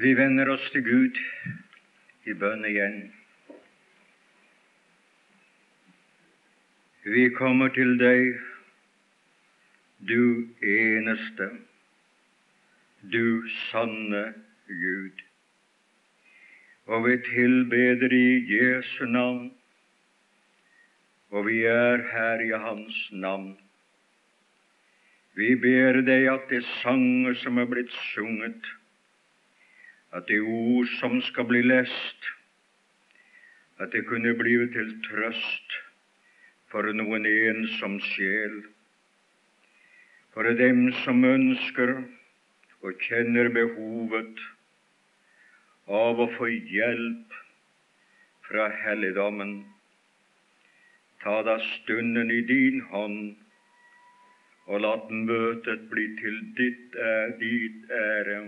Vi vender oss til Gud i bønn igjen. Vi kommer til deg, du eneste, du sanne Gud, og vi tilbeder i Jesu navn, og vi er her i Hans navn. Vi ber deg at det sanger som er blitt sunget, at det ord som skal bli lest, at det kunne blive til trøst for noen ensom sjel, for dem som ønsker og kjenner behovet av å få hjelp fra helligdommen. Ta da stunden i din hånd, og la møtet bli til ditt, ditt ære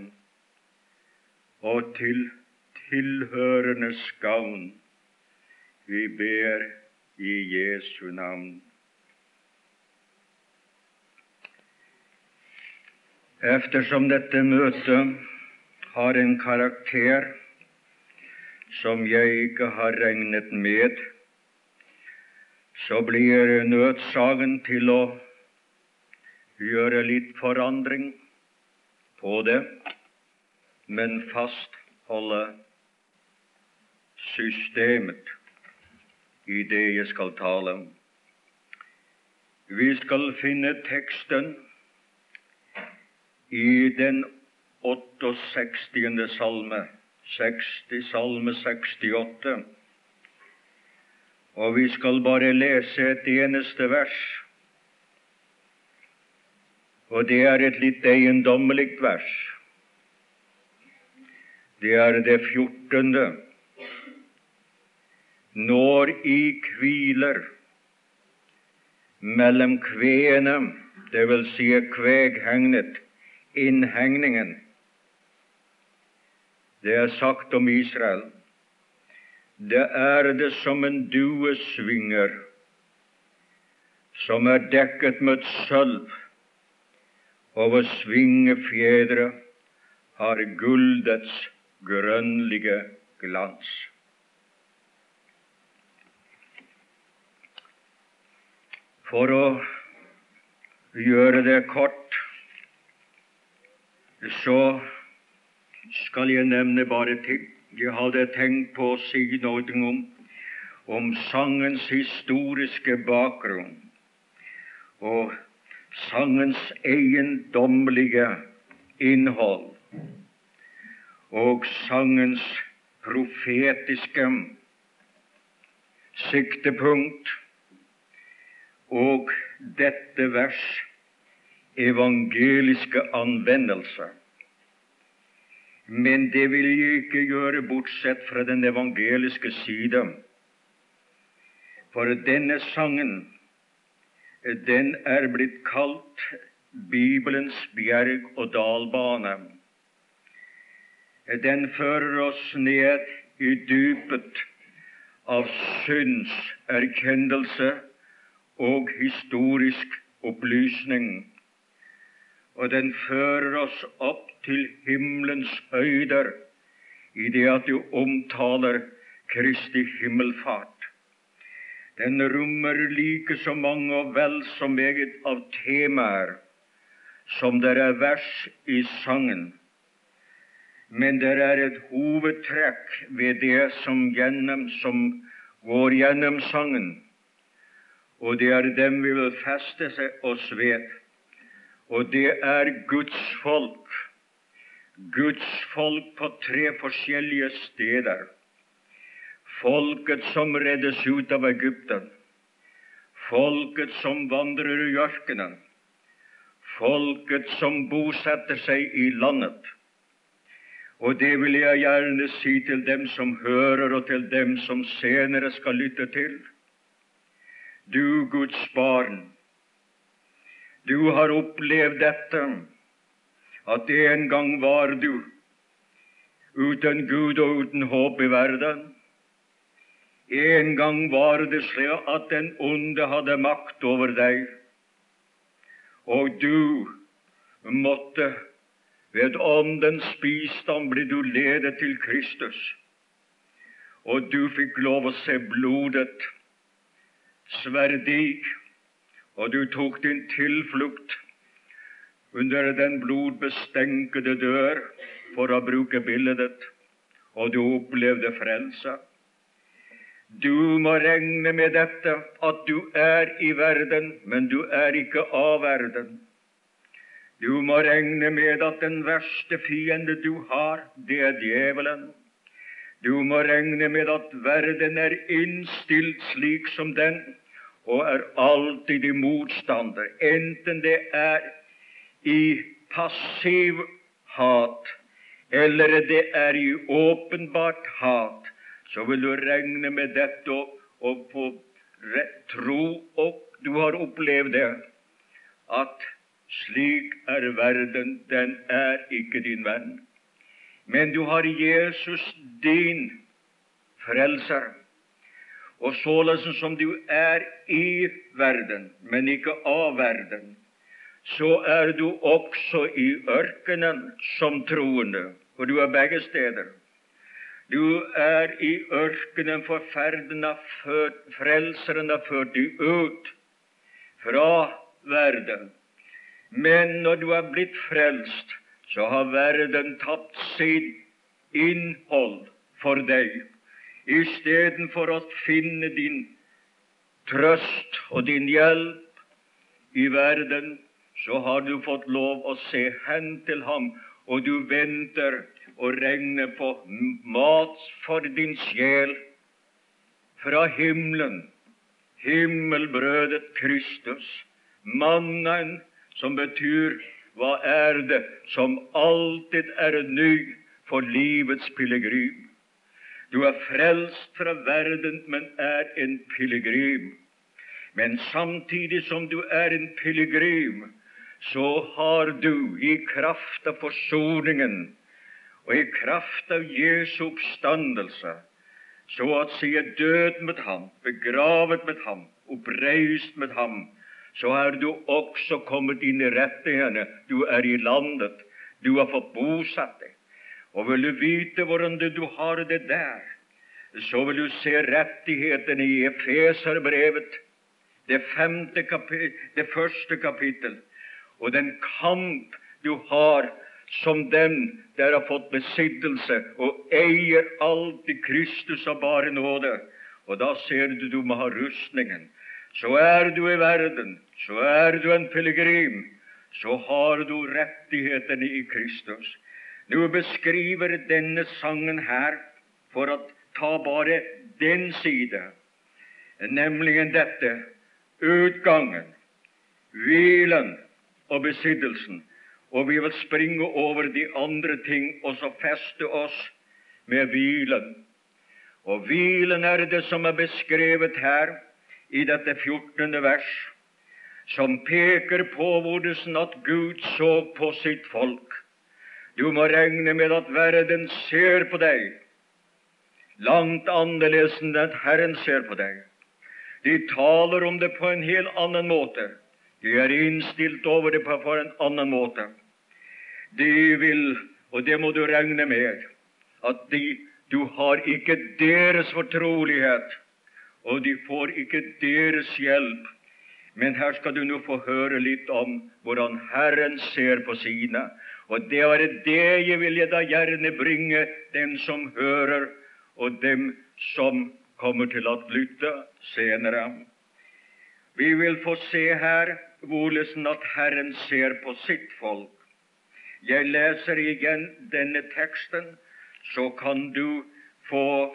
og til tilhørendes gavn. Vi ber i Jesu navn. Eftersom dette møtet har en karakter som jeg ikke har regnet med, så blir nødsagen til å gjøre litt forandring på det men fastholde systemet i det jeg skal tale. om. Vi skal finne teksten i den 68. salme, 60, salme 68. Og vi skal bare lese et eneste vers. Og det er et litt eiendommelig vers det er det fjortende. Når i hviler mellom kveene, det vil si kveghegnet, innhegningen. Det er sagt om Israel. Det er det som en due svinger, som er dekket med sølv, og ved svingefjedre har guldets grønnlige glans. For å gjøre det kort, så skal jeg nevne bare ting jeg hadde tenkt på å si noe om, om sangens historiske bakgrunn og sangens eiendommelige innhold og sangens profetiske siktepunkt og dette vers evangeliske anvendelse. Men det vil jeg ikke gjøre bortsett fra den evangeliske side. For denne sangen, den er blitt kalt Bibelens bjerg- og dalbane den fører oss ned i dypet av syndserkjennelse og historisk opplysning. Og den fører oss opp til himmelens høyder i det at du omtaler Kristi himmelfart. Den rommer like så mange og vel så meget av temaer som det er vers i sangen. Men det er et hovedtrekk ved det som, gjennom, som går gjennom sangen, og det er dem vi vil feste oss ved. Og det er Guds folk. Guds folk på tre forskjellige steder. Folket som reddes ut av Egypten. Folket som vandrer i ørkenen. Folket som bosetter seg i landet og det vil jeg gjerne si til dem som hører, og til dem som senere skal lytte til. Du Guds barn, du har opplevd dette, at en gang var du uten Gud og uten håp i verden. En gang var det slik at den onde hadde makt over deg, og du måtte Ved Åndens bistand ble du ledet til Kristus, og du fikk lov å se blodet sverdig, og du tok din tilflukt under den blodbestenkede dør, for å bruke bildet, og du opplevde frelse. Du må regne med dette, at du er i verden, men du er ikke av verden. Du må regne med at den verste fiende du har, det er djevelen. Du må regne med at verden er innstilt slik som den, og er alltid i motstander, enten det er i passiv hat, eller det er i åpenbart hat, så vil du regne med dette og, og få tro og du har opplevd det, at slik er verden, den er ikke din venn. Men du har Jesus, din frelser. Og således som du er i verden, men ikke av verden, så er du også i ørkenen som troende, for du er begge steder. Du er i ørkenen for ferden har ført Frelseren har ført deg ut fra verden. Men når du er blitt frelst, så har verden tatt sitt innhold for deg. Istedenfor å finne din trøst og din hjelp i verden, så har du fått lov å se hen til ham, og du venter og regner på mat for din sjel fra himmelen, himmelbrødet Kristus, mannen som betyr hva er det som alltid er ny for livets pilegrim? Du er frelst fra verden, men er en pilegrim. Men samtidig som du er en pilegrim, så har du i kraft av forsoningen og i kraft av Jesu oppstandelse så at si død med ham, begravet med ham, oppreist med ham, så er du også kommet inn i rettighetene. Du er i landet. Du har fått bosatt deg. Og vil du vite hvordan du har det der, så vil du se rettighetene i Efeserbrevet, det, femte det første kapittel og den kamp du har som den der har fått besittelse og eier alt i Kristus av bare nåde. Og da ser du du må ha rustningen. Så er du i verden, så er du en pilegrim, så har du rettighetene i Kristus. Nå beskriver denne sangen her, for å ta bare den side, nemlig dette utgangen, hvilen, og besittelsen. Og vi vil springe over de andre ting og så feste oss med hvilen. Og hvilen er det som er beskrevet her i dette 14. vers, som peker på hvordan at Gud så på sitt folk. Du må regne med at verden ser på deg langt annerledes enn at Herren ser på deg. De taler om det på en helt annen måte. De er innstilt over det på en annen måte. De vil, og det må du regne med, at de, du har ikke deres fortrolighet, og de får ikke deres hjelp. Men her skal du nå få høre litt om hvordan Herren ser på sine. Og det er det jeg vil jeg da gjerne bringe den som hører, og dem som kommer til å lytte senere. Vi vil få se her hvordan at Herren ser på sitt folk. Jeg leser igjen denne teksten, så kan du få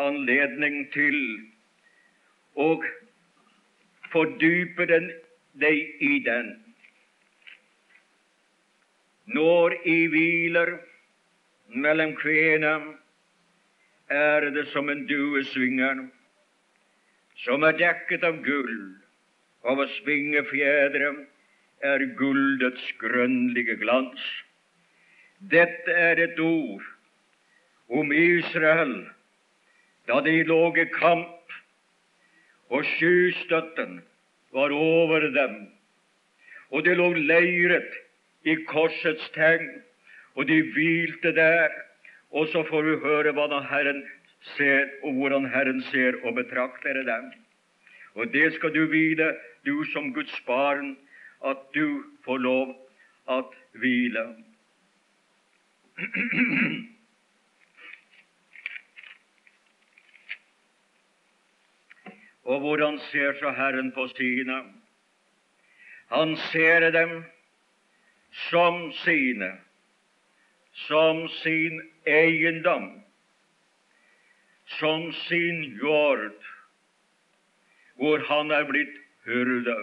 anledning til å fordype deg i den. Når i hviler mellom kvena er det som en duesvinger som er dekket av gull over svingefjedre er guldets grønnlige glans. Dette er et ord om Israel da de lå i kamp, og skystøtten var over dem, og det lå leiret i korsets tegn, Og de hvilte der. Og så får du høre hva Herren ser, og hvordan Herren ser og betrakter dem. Og det skal du vite, du som Guds barn, at du får lov at hvile. Og hvordan ser så Herren på sine? Han ser dem som sine, som sin eiendom, som sin jord, hvor han er blitt hyrde.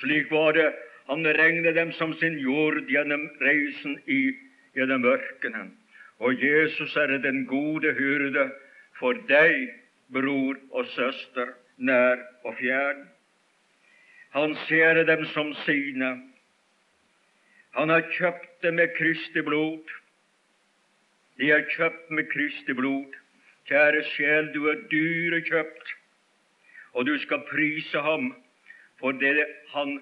Slik var det. Han regnet dem som sin jord gjennom reisen i gjennom ørkenen. Og Jesus er den gode hyrde for deg, bror og søster, nær og fjern. Han ser dem som sine. Han har kjøpt dem med Kristi blod. De er kjøpt med Kristi blod. Kjære sjel, du er dyrekjøpt, og du skal prise ham for det han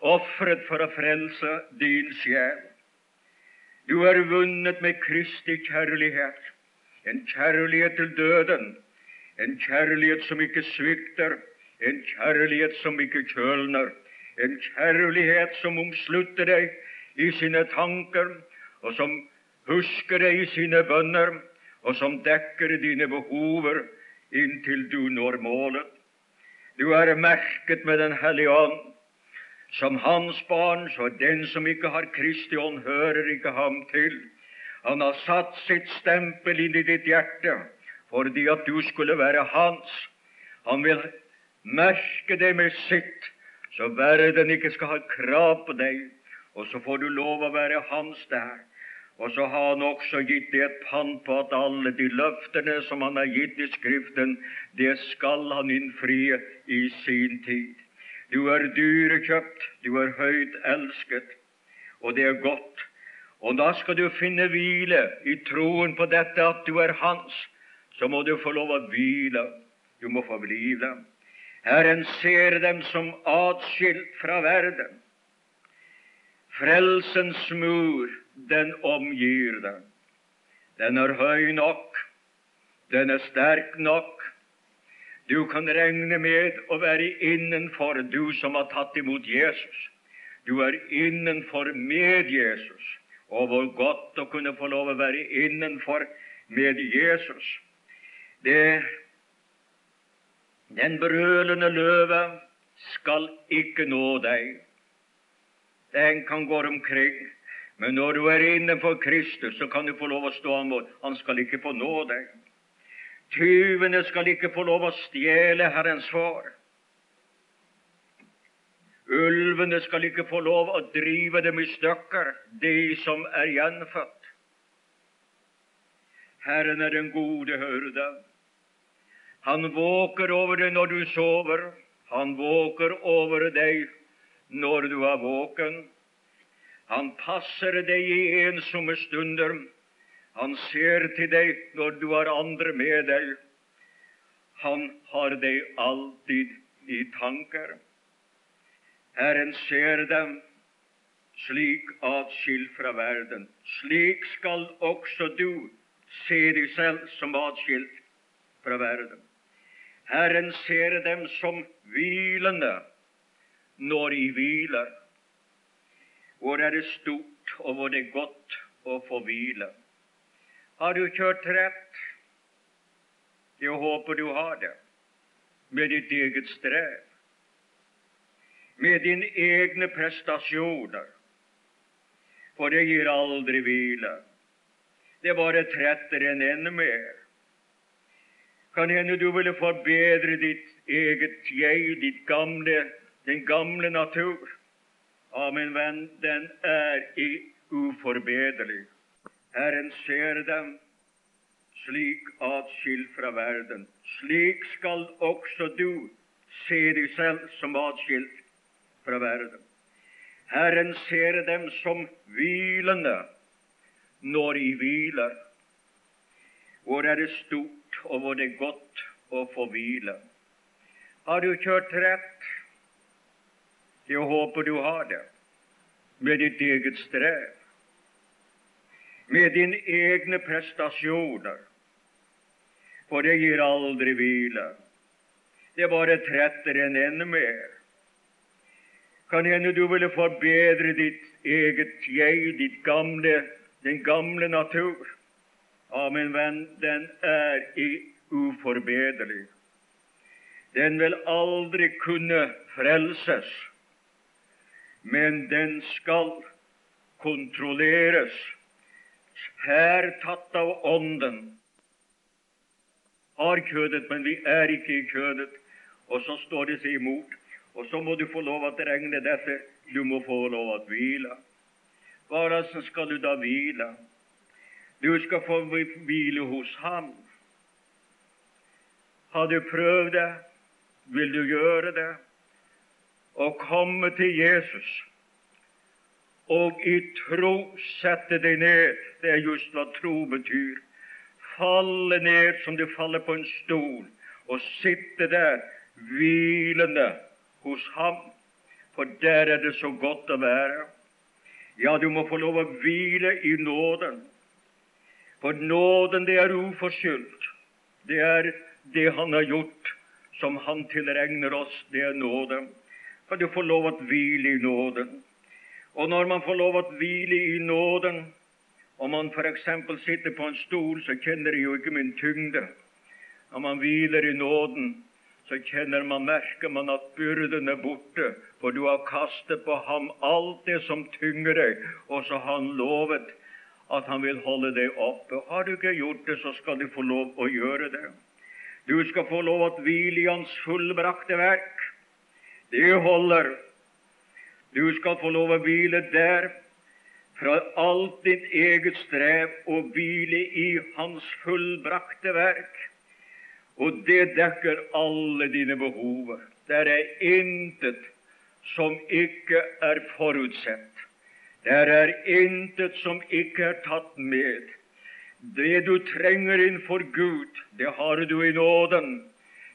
ofret for å frelse din sjel. Du er vunnet med Kristi kjærlighet, en kjærlighet til døden, en kjærlighet som ikke svikter, en kjærlighet som ikke kjølner, en kjærlighet som omslutter deg i sine tanker, og som husker deg i sine bønner, og som dekker dine behover inntil du når målet. Du er merket med Den hellige ånd. Som hans barn, så den som ikke har Kristi ånd, hører ikke ham til. Han har satt sitt stempel inn i ditt hjerte fordi at du skulle være hans. Han vil merke deg med sitt, så verden ikke skal ha krav på deg, og så får du lov å være hans der. Og så har han også gitt deg et pant på at alle de løftene som han har gitt i Skriften, det skal han innfri i sin tid. Du er dyrekjøpt, du er høyt elsket, og det er godt. Og da skal du finne hvile i troen på dette at du er hans. Så må du få lov å hvile. Du må få hvile. Herren ser dem som atskilt fra verden. Frelsens mur, den omgir dem. Den er høy nok, den er sterk nok, du kan regne med å være innenfor, du som har tatt imot Jesus. Du er innenfor med Jesus. Og hvor godt å kunne få lov å være innenfor med Jesus. Det, den brølende løve skal ikke nå deg. Den kan gå omkring. Men når du er innenfor Kristus, så kan du få lov å stå imot. mot. Han skal ikke få nå deg. Tyvene skal ikke få lov å stjele Herrens far. Ulvene skal ikke få lov å drive dem i stykker, de som er gjenfødt. Herren er den gode hyrde. Han våker over deg når du sover. Han våker over deg når du er våken. Han passer deg i ensomme stunder. Han ser til deg når du har andre med deg. Han har deg alltid i tanker. Herren ser dem slik atskilt fra verden. Slik skal også du se deg selv som atskilt fra verden. Herren ser dem som hvilende når de hviler. Hvor er det stort, og hvor det er godt å få hvile. Har du kjørt rett? Jeg håper du har det. Med ditt eget strev. Med dine egne prestasjoner. For det gir aldri hvile. Det bare tretter en enda mer. Kan hende du ville forbedre ditt eget jeg, ditt gamle, din gamle natur. Ja, min venn, den er uforbederlig. Herren ser dem slik atskilt fra verden. Slik skal også du se deg selv som atskilt fra verden. Herren ser dem som hvilende når de hviler. Hvor er det stort, og hvor det er godt å få hvile. Har du kjørt rett? Jeg håper du har det, med ditt eget strev med dine egne prestasjoner, for det gir aldri hvile. Det bare tretter en enda mer. Kan hende du ville forbedre ditt eget jeg, ditt gamle, den gamle natur. Ja, min venn, den er uforbederlig. Den vil aldri kunne frelses, men den skal kontrolleres, her tatt av Ånden. Har kjødet, men vi er ikke i kjødet. Og så står det seg imot. Og så må du få lov å regne dette. Du må få lov å hvile. Hvordan skal du da hvile? Du skal få hvile hos Ham. Har du prøvd det? Vil du gjøre det? Å komme til Jesus og i tro sette deg ned. Det er just hva tro betyr. Falle ned som du faller på en stol, og sitte der hvilende hos Ham, for der er det så godt å være. Ja, du må få lov å hvile i nåden, for nåden, det er uforskyldt. Det er det Han har gjort, som Han tilregner oss, det er nåde. Kan du få lov å hvile i nåden? Og når man får lov å hvile i nåden, om man f.eks. sitter på en stol, så kjenner jeg jo ikke min tyngde. Når man hviler i nåden, så kjenner man, merker man at byrden er borte, for du har kastet på ham alt det som tynger deg, og så har han lovet at han vil holde deg oppe. Har du ikke gjort det, så skal du få lov å gjøre det. Du skal få lov å hvile i Hans fullbrakte verk. Det holder du skal få lov å hvile der fra alt ditt eget strev og hvile i Hans fullbrakte verk. Og det dekker alle dine behover. Der er intet som ikke er forutsett. Der er intet som ikke er tatt med. Det du trenger innenfor Gud, det har du i nåden.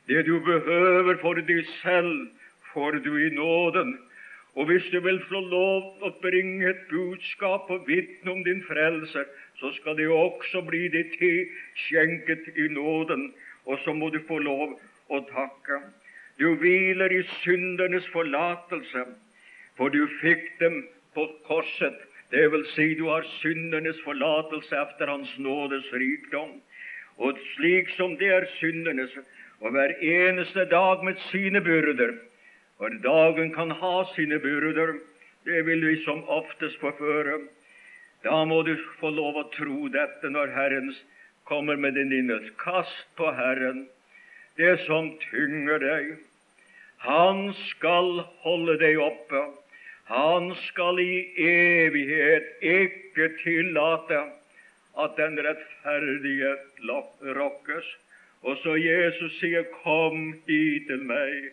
Det du behøver for deg selv, får du i nåden. Og hvis du vil få lov å bringe et budskap og vitne om din frelser, så skal det også bli ditt skjenket i nåden, og så må du få lov å takke. Du hviler i syndernes forlatelse, for du fikk dem på korset. Det vil si, du har syndernes forlatelse etter Hans nådes rikdom. Og slik som det er syndernes, og hver eneste dag med sine byrder, for dagen kan ha sine byrder, det vil vi som oftest få føre. Da må du få lov å tro dette når Herren kommer med din innes. Kast på Herren det som tynger deg. Han skal holde deg oppe. Han skal i evighet ikke tillate at den rettferdige rokkes. Og så Jesus sier, 'Kom hit til meg'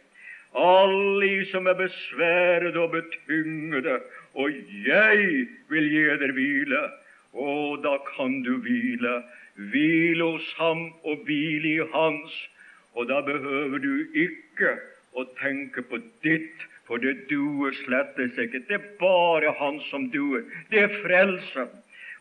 alle som er besværet og betyngede, og jeg vil gi dere hvile. Og da kan du hvile. Hvile hos ham og hvile i hans. Og da behøver du ikke å tenke på ditt, for det duer slettes ikke. Det er bare Han som duer. Det er frelsen.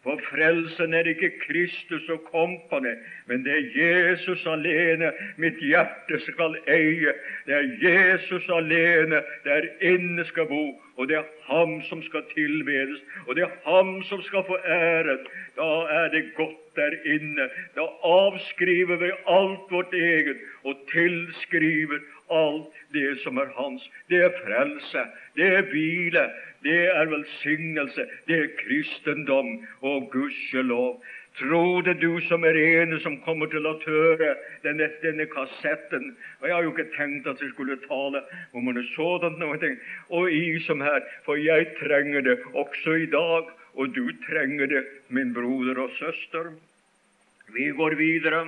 For frelsen er ikke Kristus og kompani, men det er Jesus alene mitt hjerte skal eie. Det er Jesus alene der inne skal bo, og det er Ham som skal tilbedes, og det er Ham som skal få æren. Da er det godt der inne. Da avskriver vi alt vårt eget og tilskriver alt det som er Hans. Det er frelse, det er hvile, det er velsignelse, det er kristendom, og gudskjelov. Tro det, du som er ene som kommer til å høre denne, denne, kassetten. Og Jeg har jo ikke tenkt at jeg skulle tale om noe sånt, noe, og i som her, for jeg trenger det også i dag, og du trenger det, min broder og søster. Vi går videre.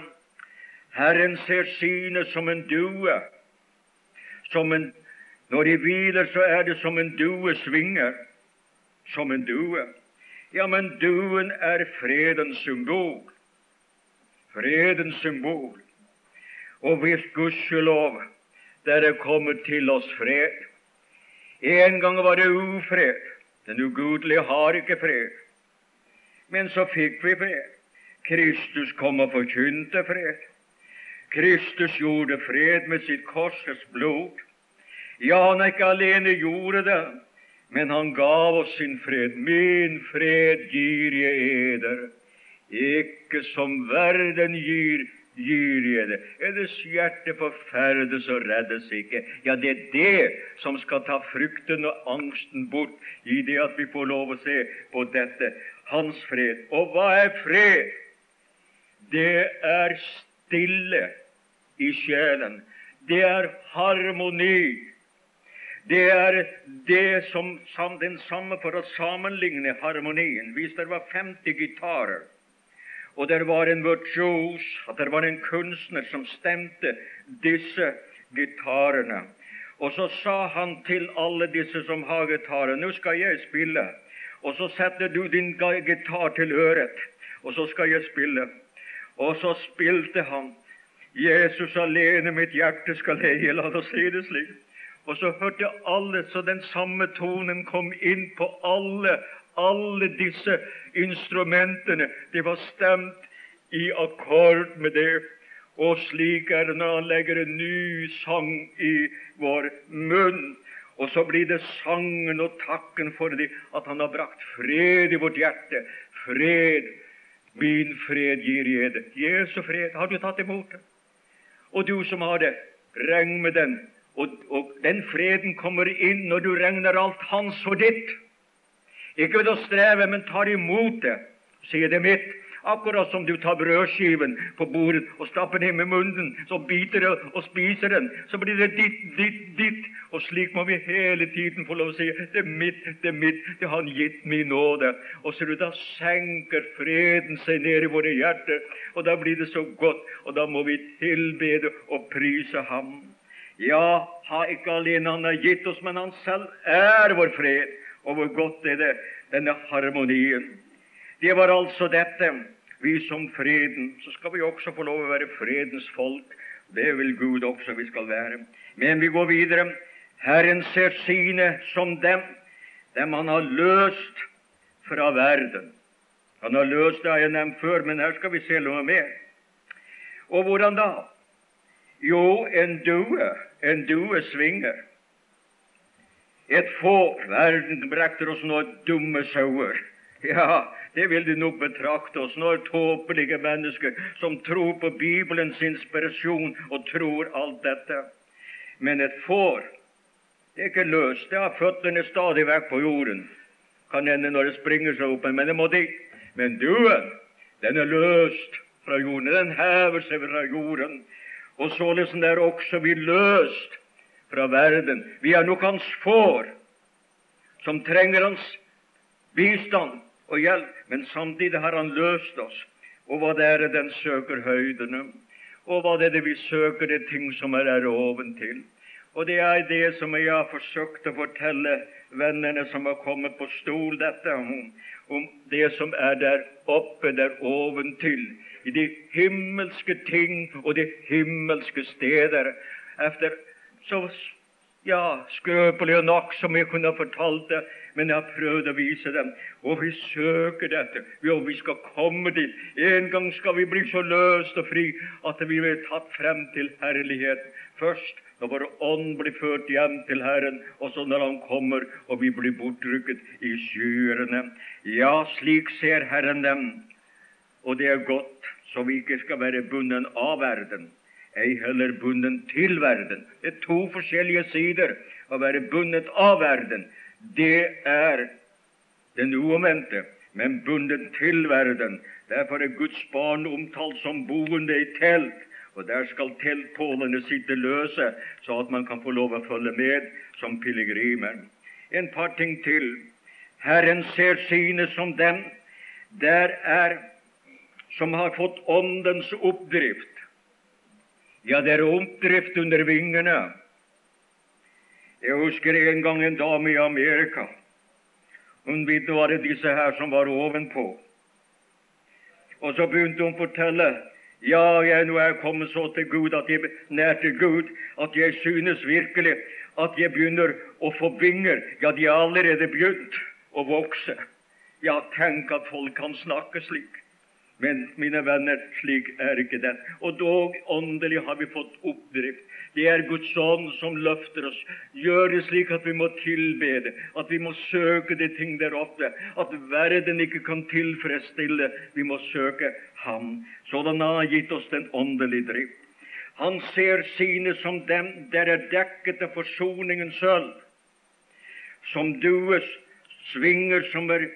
Herren ser synet som en due, som en når de hviler, så er det som en due svinger. Som en due. Ja, men duen er fredens symbol. Fredens symbol. Og hvis gudskjelov der er kommet til oss fred En gang var det ufred. Den ugudelige har ikke fred. Men så fikk vi fred. Kristus kom og forkynte fred. Kristus gjorde fred med sitt korsets blod. Ja, han ikke alene gjorde det, men han gav oss sin fred. Min fred gir jeg eder, ikke som verden gir, gir jeg det. Eders hjerte forferdes og reddes ikke. Ja, det er det som skal ta frykten og angsten bort i det at vi får lov å se på dette. Hans fred. Og hva er fred? Det er stille i sjelen. Det er harmoni. Det er det som, den samme for å sammenligne harmonien. Hvis det var 50 gitarer, og det var en virtuos, at det var en kunstner som stemte disse gitarene, og så sa han til alle disse som har gitarer, 'Nå skal jeg spille.' Og så setter du din gitar til øret, og så skal jeg spille. Og så spilte han. Jesus alene mitt hjerte skal leie, la oss si det slik. Og så hørte alle, så den samme tonen kom inn på alle, alle disse instrumentene. Det var stemt i akkord med det. Og slik er det når han legger en ny sang i vår munn. Og så blir det sangen og takken for det at han har brakt fred i vårt hjerte. Fred. Min fred gir jeg det. Jesu fred. Har du tatt imot det? Og du som har det, regn med den. Og, og, den freden kommer inn når du regner alt hans og ditt. Ikke ved å streve, men tar imot det. Sier det mitt. Akkurat som du tar brødskiven på bordet og stapper den i munnen, så biter du og spiser den. Så blir det ditt, ditt, ditt. Og slik må vi hele tiden få lov å si det er mitt, det er mitt, det har Han gitt min nåde. Og ser du, da senker freden seg ned i våre hjerter, og da blir det så godt, og da må vi tilbede og prise Ham. Ja, ha ikke alene Han har gitt oss, men Han selv er vår fred. Og hvor godt er det, denne harmonien. Det var altså dette. Vi som freden, så skal vi også få lov å være fredens folk. Det vil Gud også vi skal være. Men vi går videre. Herren ser sine som dem, dem han har løst fra verden. Han har løst det, har jeg nevnt før, men her skal vi se noe mer. Og hvordan da? Jo, en due, en due svinger. Et få. Verden brekter oss nå dumme sauer. Ja, det vil de nok betrakte oss når tåpelige mennesker som tror på Bibelens inspirasjon og tror alt dette. Men et får det er ikke løst. Det har føttene stadig vekk på jorden. Kan hende når det springer seg opp, men det må de. Men duen, den er løst fra jorden. Den hever seg fra jorden. Og således er også vi løst fra verden. Vi er nok hans får, som trenger hans bistand og hjelp, men samtidig har Han løst oss. Og hva det er den søker høydene, og hva det er vi søker, det ting som er der oventil. Og det er det som jeg har forsøkt å fortelle vennene som har kommet på stol, dette om, om det som er der oppe, der oventil, i de himmelske ting og de himmelske steder. Efter så ja, skrøpelig nok som jeg kunne fortalt det, men jeg har prøvd å vise dem. Og vi søker dette, og vi skal komme dit. En gang skal vi bli så løst og fri at vi blir tatt frem til herlighet. Først når vår ånd blir ført hjem til Herren, og så når Han kommer og vi blir bortrykket i skyene. Ja, slik ser Herren dem, og det er godt, så vi ikke skal være bundet av verden, ei heller bundet til verden. Det er to forskjellige sider å være bundet av verden det er den uomvendte, men bundet til verden. Derfor er Guds barn omtalt som boende i telt, og der skal teltpålene sitte løse, så at man kan få lov å følge med som pilegrimer. En par ting til. Herren ser sine som dem der er som har fått Åndens oppdrift. Ja, det er oppdrift under vingene. Jeg husker en gang en dame i Amerika. Hun begynte var det disse her som var ovenpå. Og så begynte hun å fortelle ja, jeg nå er kommet så til Gud at jeg nær til Gud at jeg synes virkelig at jeg begynner å få vinger. Ja, de har allerede begynt å vokse. Ja, tenk at folk kan snakke slik. Men mine venner, slik er ikke det. Og dog åndelig har vi fått oppdrift. Det er Guds ånd som løfter oss, gjør det slik at vi må tilbede, at vi må søke de ting der oppe, at verden ikke kan tilfredsstille. Vi må søke Ham. Sådan har han gitt oss den åndelige drift. Han ser sine som dem der er dekket av forsoningens sølv, som dues svinger som er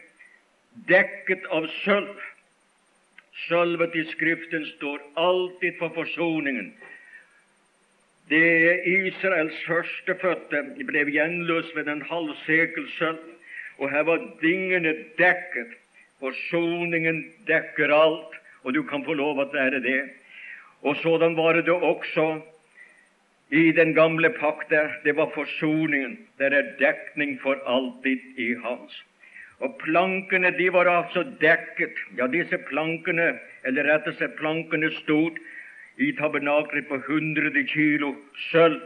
dekket av sølv. Sølvet i Skriften står alltid for forsoningen. Det er Israels førstefødte ble gjenløst ved en halv sekel sølv, og her var dingene dekket. Forsoningen dekker alt, og du kan få lov å være det. Og sådan var det også i den gamle pakte. Det var forsoningen. Det er dekning for alltid i Hans. Og plankene de var altså dekket. Ja, disse plankene, eller rett og slett plankene, stod i tabernaklet på 100 kilo sølv,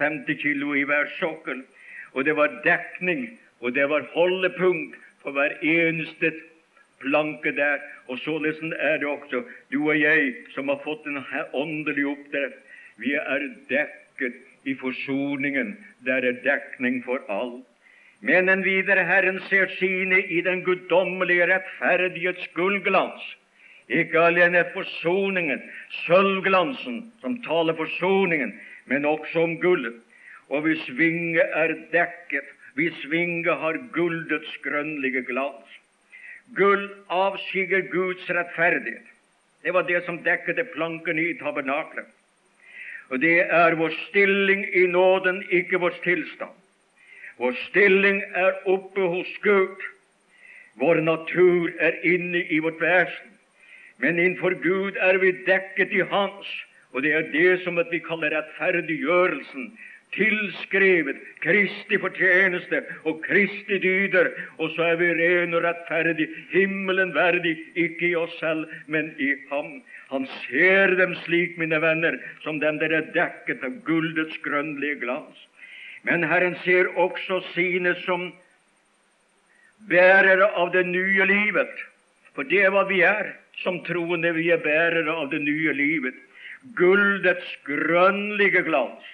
50 kilo i hver sokkel. Og det var dekning, og det var holdepunkt for hver eneste planke der. Og således er det også du og jeg som har fått en åndelig oppdrett. Vi er dekket i forsoningen. Der er dekning for alt. Men den videre Herren ser sine i den guddommelige rettferdighets gullglans. Ikke alene forsoningen, sølvglansen, som taler forsoningen, men også om gullet. Og hvis vinge er dekket, hvis vinge har gullets grønnlige glans. Gull avskygger Guds rettferdighet. Det var det som dekket plankene i tabernaklet. Og det er vår stilling i nåden, ikke vår tilstand. Vår stilling er oppe hos Gud. Vår natur er inne i vårt vesen. Men innenfor Gud er vi dekket i Hans, og det er det som vi kaller rettferdiggjørelsen. Tilskrevet Kristi fortjeneste og Kristi dyder, og så er vi ren og rettferdig, himmelen verdig, ikke i oss selv, men i Ham. Han ser dem slik, mine venner, som dem der er dekket av gullets grønnlige glans. Men Herren ser også sine som bærere av det nye livet. For det er hva vi er som troende. Vi er bærere av det nye livet. Guldets grønnlige glans.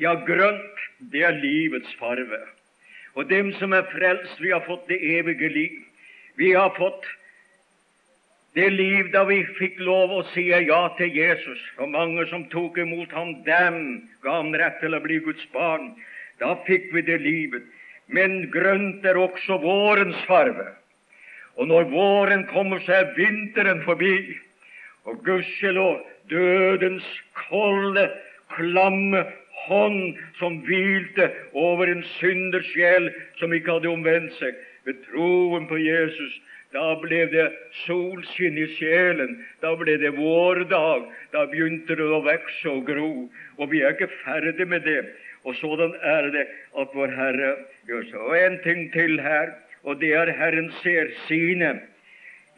Ja, grønt, det er livets farve. Og dem som er frelst, vi har fått det evige liv. Vi har fått det liv da vi fikk lov å si ja til Jesus, og mange som tok imot ham, dem ga ham rett til å bli Guds barn. Da fikk vi det livet. Men grønt er også vårens farve. Og når våren kommer, så er vinteren forbi. Og gudskjelov dødens kolde, klamme hånd som hvilte over en synders sjel som ikke hadde omvendt seg ved troen på Jesus, da ble det solskinn i sjelen. Da ble det vårdag. Da begynte det å vokse og gro. Og vi er ikke ferdig med det. Og sådan er det at vår Herre gjør så. Og en ting til her, og det er Herren ser sine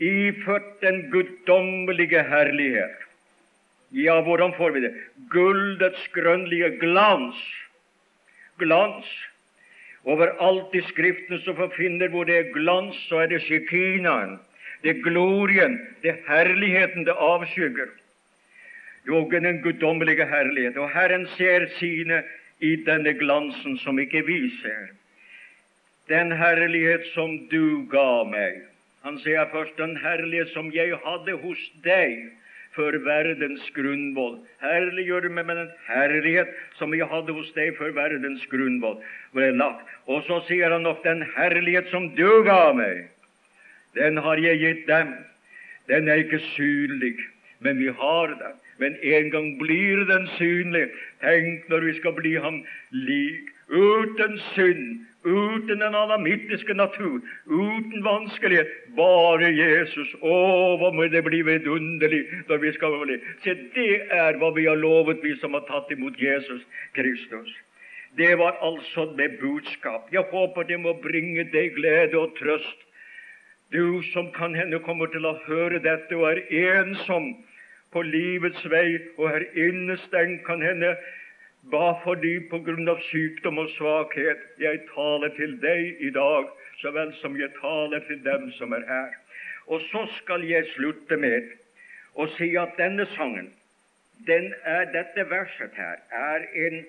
iført den guddommelige herlighet. Ja, hvordan får vi det? Gullets grønnlige glans. Glans. Overalt i Skriften som forfinner hvor det er glans, så er det shekinaen. Det er glorien, det er herligheten det avskygger. Jo, den guddommelige herlighet. Og Herren ser sine i denne glansen som ikke vi ser. Den herlighet som du ga meg. Han sier først den herlighet som jeg hadde hos deg før verdens grunnvoll. Herliggjør meg med den herlighet som jeg hadde hos deg før verdens grunnvoll. Og så sier han nok den herlighet som du ga meg, den har jeg gitt dem. Den er ikke synlig, men vi har den. Men en gang blir den synlig. Tenk når vi skal bli ham lik, uten synd, uten den alamittiske natur, uten vanskelighet. Bare Jesus. Å, hva må det bli vidunderlig når vi skal bli Se, det er hva vi har lovet, vi som har tatt imot Jesus Kristus. Det var altså med budskap. Jeg håper det må bringe deg glede og trøst. Du som kan hende kommer til å høre dette og er ensom på livets vei og er innestengt, kan hende ba for dem på grunn av sykdom og svakhet. Jeg taler til deg i dag så vel som jeg taler til dem som er her. Og så skal jeg slutte med å si at denne sangen, den er, dette verset her, er en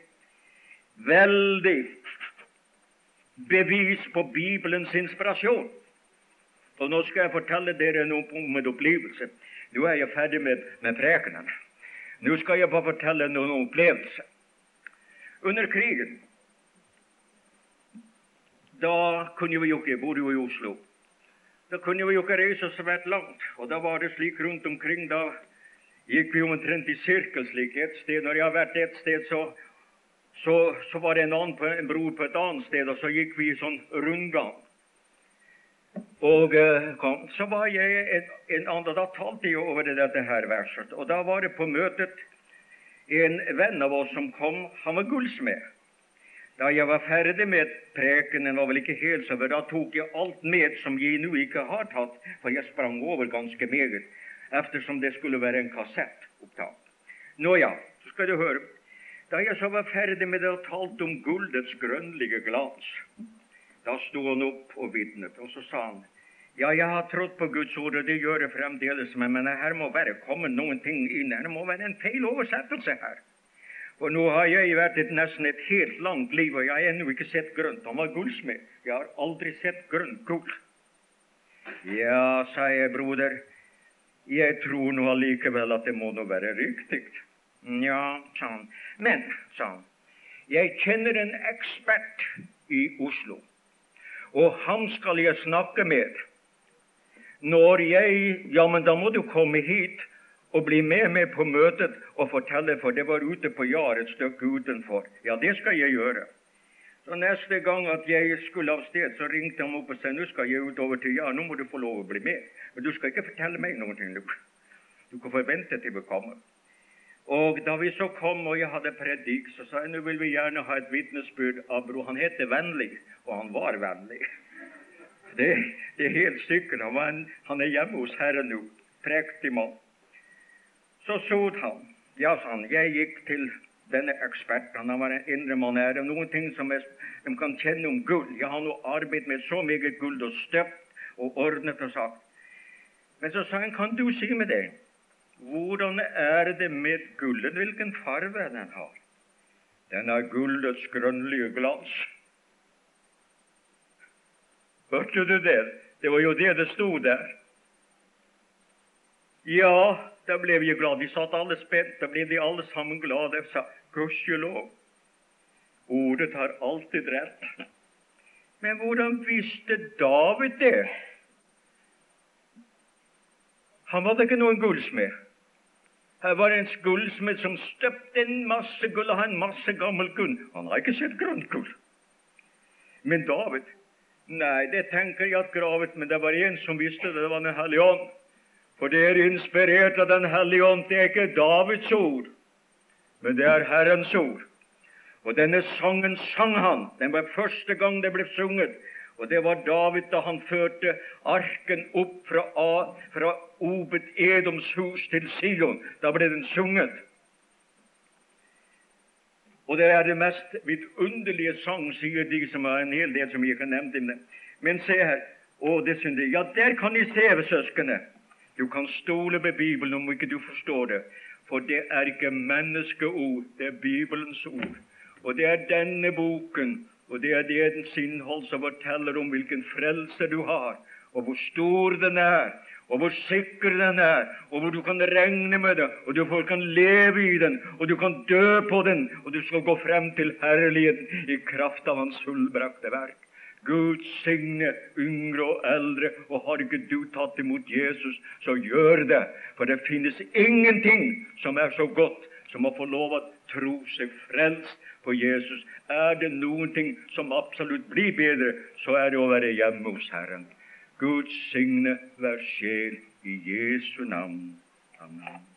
veldig bevis på Bibelens inspirasjon. Og nå skal jeg fortelle dere noe om en opplevelse. Nå er jeg ferdig med, med prekenen. Nå skal jeg bare fortelle noen opplevelse. Under krigen da kunne vi jo ikke, bodde jo i Oslo, da kunne vi jo ikke reise svært langt. Og da var det slik rundt omkring. Da gikk vi omtrent i sirkel slik et sted. Når jeg har vært et sted, så, så, så var det en, annen, en bror på et annet sted, og så gikk vi i sånn rundgang. Og eh, kom, så var jeg en, en annen, Da talte jeg over dette her verset. Og da var det på møtet en venn av oss som kom. Han var gullsmed. Da jeg var ferdig med prekenen, var vel ikke helt så, da tok jeg alt med som jeg nå ikke har tatt, for jeg sprang over ganske meget, eftersom det skulle være en kassettopptak. Nå ja, så skal du høre. Da jeg så var ferdig med det og talte om gullets grønnlige glans, da sto han opp og vitnet, og så sa han ja, jeg har trodd på Guds ord, og det gjør jeg fremdeles, men her må være kommet noen ting inn. Her må være en feil oversettelse her. For nå har jeg vært et, nesten et helt langt liv, og jeg har ennå ikke sett grønt. Han var gullsmed. Jeg har aldri sett grønt gull. Ja, sa jeg, broder, jeg tror nå allikevel at det må nå være riktig. Ja, sa han. Men, sa han, jeg kjenner en ekspert i Oslo, og han skal jeg snakke med. Når jeg Ja, men da må du komme hit og bli med meg på møtet og fortelle, for det var ute på Jar et stykke utenfor. Ja, det skal jeg gjøre. Så Neste gang at jeg skulle av sted, så ringte han opp og sa nå skal jeg utover til Jar, nå må du få lov å bli med. Men du skal ikke fortelle meg noe. Du, kan forvente til vi kommer. Og da vi så kom og jeg hadde predik, så sa jeg nå vil vi gjerne ha et vitnesbyrd av bror. Han heter Vennlig, og han var vennlig. Det, det er helt sikkert. Han, han er hjemme hos Herren nå. Prektig mann. Så sot han. Ja, sa han, jeg gikk til denne eksperten. Han var en indre mann. Er det noen ting som de kan kjenne om gull? Jeg har nå arbeidet med så mye gull og støpt og ordnet og sagt. Men så sa han, kan du si meg det? Hvordan er det med gullet? Hvilken farve den har? Den har gullets grønnlige glans. Hørte du det? Det var jo det det sto der. Ja, da ble vi glade. Vi satt alle spent. Da ble de alle sammen glade. Jeg sa gudskjelov. Ordet har alltid rett. Men hvordan visste David det? Han var da ikke noen gullsmed. Her var en gullsmed som støpte en masse gull og hadde en masse gammel gull. Han har ikke sett grønt gull. Men David Nei, det tenker jeg at gravet, men det var en som visste det, det var Den hellige ånd. For det er inspirert av Den hellige ånd. Det er ikke Davids ord, men det er Herrens ord. Og denne sangen sang han. Den var første gang det ble sunget. Og det var David da han førte arken opp fra, fra Obed Edoms hus til Sion. Da ble den sunget. Og det er det mest vidunderlige sang, sier de som har en hel del som ikke det. Men se her. Å, det synes jeg. Ja, der kan de se, søskene. Du kan stole på Bibelen om ikke du forstår det, for det er ikke menneskeord, det er Bibelens ord. Og det er denne boken, og det er det dens innhold som forteller om hvilken frelse du har, og hvor stor den er, og hvor sikker den er, og hvor du kan regne med det, og du kan leve i den, og du kan dø på den, og du skal gå frem til herligheten i kraft av Hans fullbrakte verk. Gud signe yngre og eldre, og har ikke du tatt imot Jesus, så gjør det. For det finnes ingenting som er så godt som å få lov å tro seg frelst på Jesus. Er det noen ting som absolutt blir bedre, så er det å være hjemme hos Herren. Gud signe hver sjel i Jesu navn. Amen.